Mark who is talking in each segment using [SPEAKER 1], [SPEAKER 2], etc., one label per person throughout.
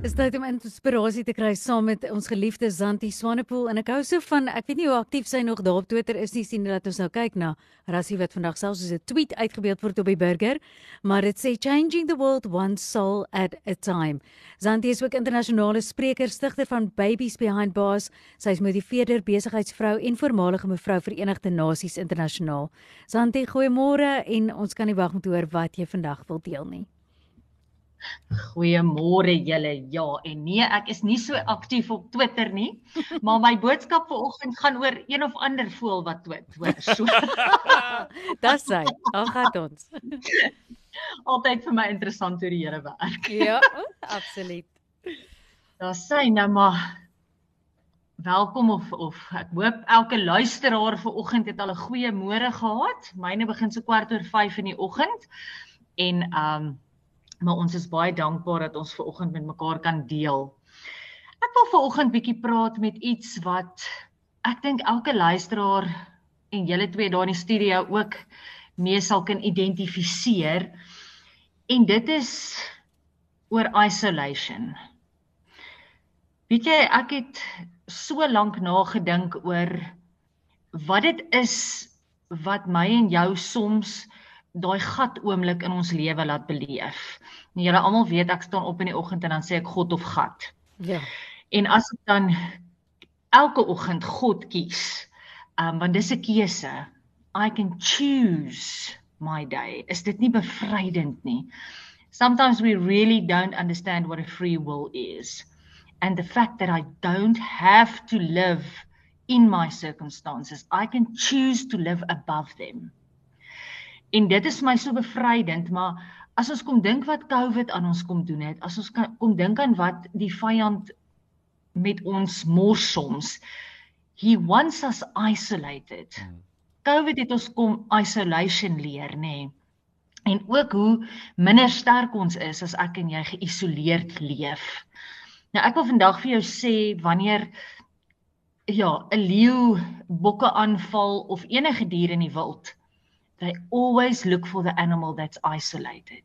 [SPEAKER 1] Is dit om inspirasie te kry saam met ons geliefde Zanti Swanepoel en ek hou so van ek weet nie hoe aktief sy nog daar op Twitter is nie sien dat ons nou kyk na Rassie wat vandag selfs soos 'n tweet uitgebeeld word op die burger maar dit sê changing the world one soul at a time. Zanti is ook internasionale spreker stigter van Babies Behind Bars. Sy is motiveerder, besigheidsvrou en voormalige mevrou Verenigde Nasies internasionaal. Zanti, goeiemôre en ons kan nie wag om te hoor wat jy vandag wil deel nie.
[SPEAKER 2] Goeiemôre julle. Ja, en nee, ek is nie so aktief op Twitter nie, maar my boodskap vanoggend gaan oor een of ander voel wat twit, hoor. So.
[SPEAKER 1] Dis hy. Al gaan ons.
[SPEAKER 2] Altyd vir my interessant hoe die Here werk.
[SPEAKER 1] ja, absoluut.
[SPEAKER 2] Daar sê nou maar welkom of of ek hoop elke luisteraar vanoggend het al 'n goeie môre gehad. Myne begin so kwart oor 5 in die oggend. En ehm um, maar ons is baie dankbaar dat ons ver oggend met mekaar kan deel. Ek wil ver oggend bietjie praat met iets wat ek dink elke luisteraar en julle twee daar in die studio ook mee sal kan identifiseer. En dit is oor isolation. Weet jy, ek het so lank nagedink oor wat dit is wat my en jou soms daai gat oomblik in ons lewe laat beleef. Nou julle almal weet ek staan op in die oggend en dan sê ek God of gat.
[SPEAKER 1] Ja.
[SPEAKER 2] En as ek dan elke oggend God kies, um, want dis 'n keuse. I can choose my day. Is dit nie bevrydend nie? Sometimes we really don't understand what a free will is. And the fact that I don't have to live in my circumstances, I can choose to live above them. En dit is my so bevrydend, maar as ons kom dink wat COVID aan ons kom doen het, as ons kan, kom dink aan wat die vyand met ons mors soms, he wants us isolated. Hmm. COVID het ons kom isolation leer, nê? Nee. En ook hoe minder sterk ons is as ek en jy geïsoleerd leef. Nou ek wil vandag vir jou sê wanneer ja, 'n leeu bokke aanval of enige dier in die wild, they always look for the animal that's isolated.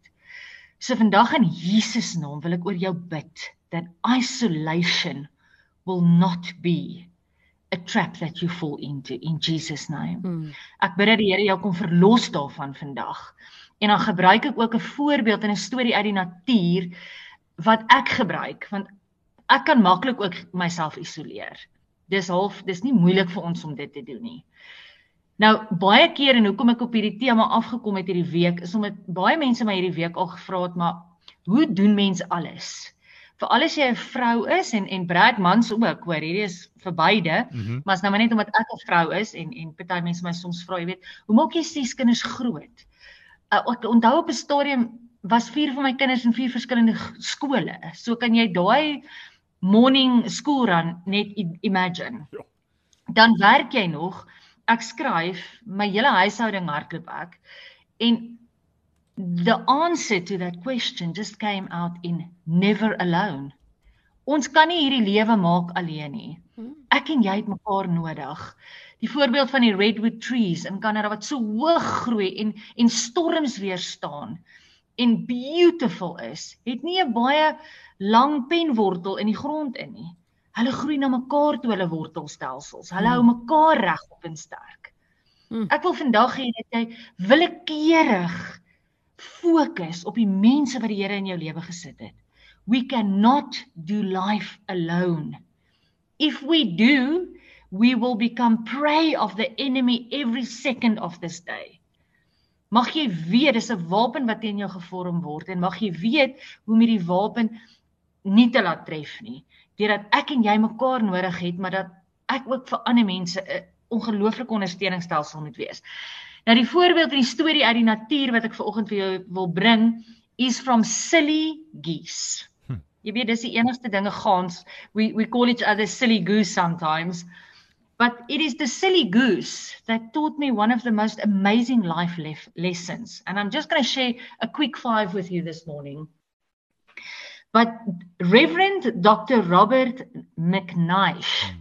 [SPEAKER 2] So vandag in Jesus naam wil ek oor jou bid that isolation will not be a trap that you fall into in Jesus name. Hmm. Ek bid dat die Here jou kom verlos daarvan vandag. En dan gebruik ek ook 'n voorbeeld en 'n storie uit die natuur wat ek gebruik want ek kan maklik ook myself isoleer. Dis half dis nie moeilik vir ons om dit te doen nie. Nou baie keer en hoekom ek op hierdie tema afgekom het hierdie week is omdat baie mense my hierdie week al gevra het maar hoe doen mense alles? Veral as jy 'n vrou is en en Brad mans ook, hoor, hierdie is vir beide. Mm -hmm. Maar as nou maar net omdat ek 'n vrou is en en party mense my soms vra, jy weet, hoe maak jy ses kinders groot? Uh, ek onthou op 'n stadium was vier van my kinders in vier verskillende skole. So kan jy daai morning school run net imagine. Ja. Dan werk jy nog ek skryf my hele huishouding hardloop ek en the answer to that question just came out in never alone. Ons kan nie hierdie lewe maak alleen nie. Ek en jy het mekaar nodig. Die voorbeeld van die redwood trees in Kanada wat so hoog groei en en storms weerstaan en beautiful is het nie 'n baie lang penwortel in die grond in nie Hulle groei na mekaar toe hulle wortelstelsels. Hulle hou hmm. mekaar regop en sterk. Hmm. Ek wil vandag hê dat jy willekeurig fokus op die mense wat die Here in jou lewe gesit het. We cannot do life alone. If we do, we will become prey of the enemy every second of this day. Mag jy weet dis 'n wapen wat teen jou gevorm word en mag jy weet hoe om hierdie wapen nie te laat tref nie deurdat ek en jy mekaar nodig het, maar dat ek ook vir ander mense 'n ongelooflike ondersteuningsstelsel moet wees. Nou die voorbeeld in die storie uit die natuur wat ek vanoggend vir jou wil bring is from silly geese. Hm. Jy weet dis die enigste dinge gaans. We we call each other silly goose sometimes. But it is the silly goose that taught me one of the most amazing life lessons. And I'm just going to share a quick five with you this morning. But Reverend Dr. Robert McNeish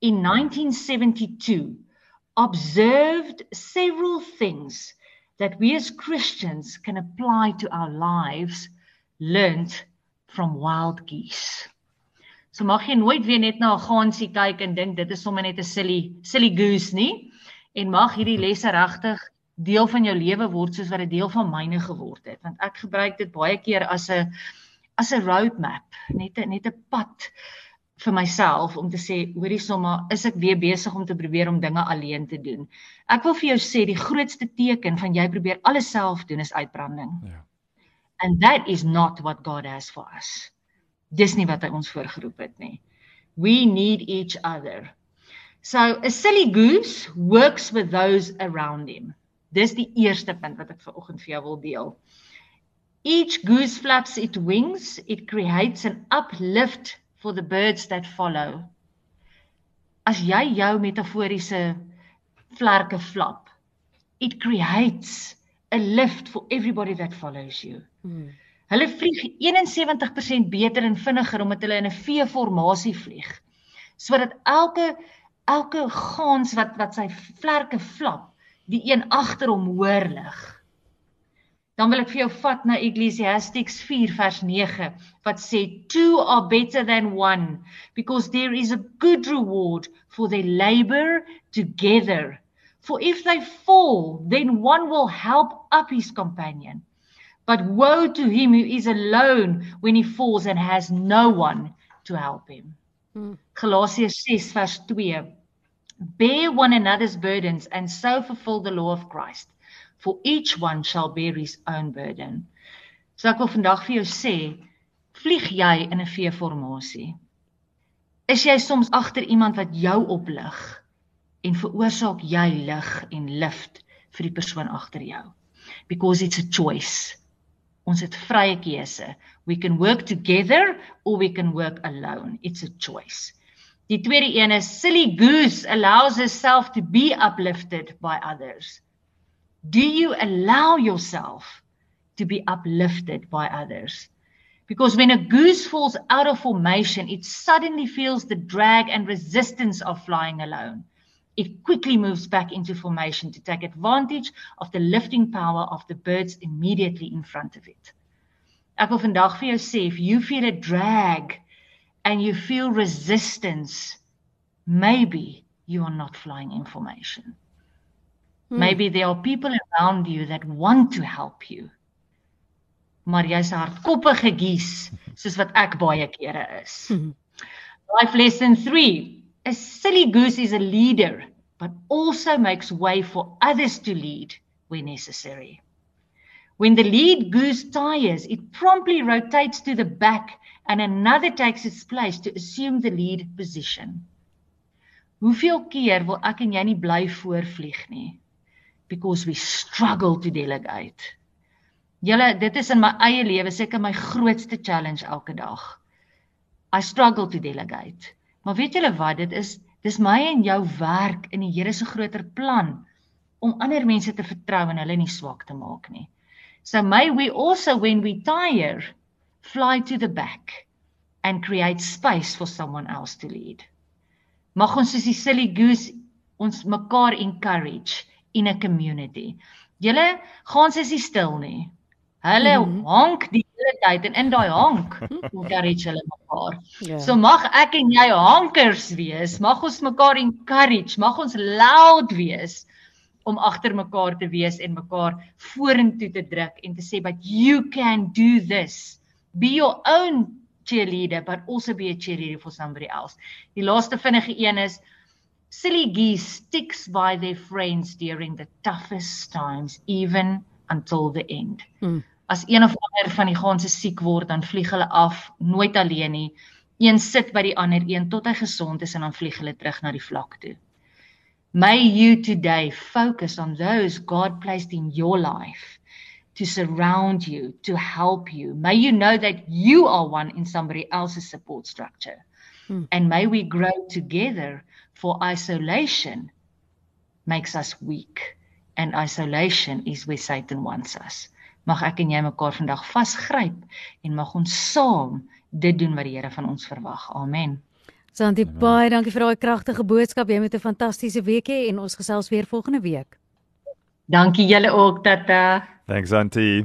[SPEAKER 2] in 1972 observed several things that we as Christians can apply to our lives learned from wild geese. So mag jy nooit weer net na 'n gansie kyk en dink dit is sommer net 'n silly silly goose nie en mag hierdie lesse regtig deel van jou lewe word soos wat dit deel van myne geword het want ek gebruik dit baie keer as 'n as 'n roadmap net 'n net 'n pad vir myself om te sê hoorie sommer is ek weer besig om te probeer om dinge alleen te doen. Ek wil vir jou sê die grootste teken van jy probeer alles self doen is uitbranding. Ja. And that is not what God has for us. Dis nie wat hy ons voorgeroep het nie. We need each other. So a silly goose works with those around him. Dis die eerste punt wat ek ver oggend vir jou wil deel. Each goose flaps its wings, it creates an uplift for the birds that follow. As jy jou metaforiese vlerke flap, it creates a lift for everybody that follows you. Hmm. Hulle vlieg 71% beter en vinniger omdat hulle in 'n V-formasie vlieg. Sodat elke elke gans wat wat sy vlerke flap, die een agter hom hoor lig. Dan wil ek vir jou vat na Ecclesiastes 4 vers 9 wat sê two are better than one because there is a good reward for their labor together. For if they fall, then one will help up his companion. But woe to him who is alone when he falls and has no one to help him. Hmm. Galatians 6 verse 2. Bear one another's burdens and so fulfill the law of Christ. For each one shall bear his own burden. So ek wil vandag vir jou sê, vlieg jy in 'n V-formasie? Is jy soms agter iemand wat jou oplig en veroorsaak jy lig en lift vir die persoon agter jou? Because it's a choice. Ons het vrye keuse. We can work together or we can work alone. It's a choice. Die tweede een is silly goose allows herself to be uplifted by others. Do you allow yourself to be uplifted by others? Because when a goose falls out of formation, it suddenly feels the drag and resistance of flying alone it quickly moves back into formation to take advantage of the lifting power of the birds immediately in front of it. Ek wil vandag vir jou sê if you feel a drag and you feel resistance maybe you are not flying in formation. Hmm. Maybe there are people around you that want to help you. Maar jy's hardkoppige gees soos wat ek baie kere is. Hmm. Life lesson 3 A silly goose is a leader, but also makes way for others to lead when necessary. When the lead goose tires, it promptly rotates to the back and another takes its place to assume the lead position. Hoeveel keer wil ek en jy nie bly voorvlieg nie because we struggle to delegate. Julle, dit is in my eie lewe seker my grootste challenge elke dag. I struggle to delegate. Maar weet julle wat, dit is dis my en jou werk in die Here se groter plan om ander mense te vertrou en hulle nie swak te maak nie. So may we also when we tire fly to the back and create space for someone else to lead. Mag ons soos die silly goose ons mekaar encourage in 'n community. Julle gaan sies nie stil nie. Hulle mm honk die hele tyd en in daai honk encourage hulle mekaar. Yeah. Ja. So mag ek en jy hankers wees. Mag ons mekaar encourage, mag ons loud wees om agter mekaar te wees en mekaar vorentoe te druk en te sê but you can do this. Be your own cheerleader but also be a cheerleader for somebody else. Die laaste vinnige een is silly geese sticks by their friends during the toughest times even until the end. Hmm as een of ander van die ganse siek word, dan vlieg hulle af, nooit alleen nie. Een sit by die ander een tot hy gesond is en dan vlieg hulle terug na die vlak toe. May you today focus on those God placed in your life to surround you, to help you. May you know that you are one in somebody else's support structure. Hmm. And may we grow together for isolation makes us weak and isolation is where Satan wants us. mag ek en jy mekaar vandag vasgryp en mag ons saam dit doen wat die Here van ons verwag. Amen.
[SPEAKER 1] Santi, baie dankie vir daai kragtige boodskap. Jy moet 'n fantastiese week hê en ons gesels weer volgende week.
[SPEAKER 2] Dankie julle ook, Tata.
[SPEAKER 3] Thanks Auntie.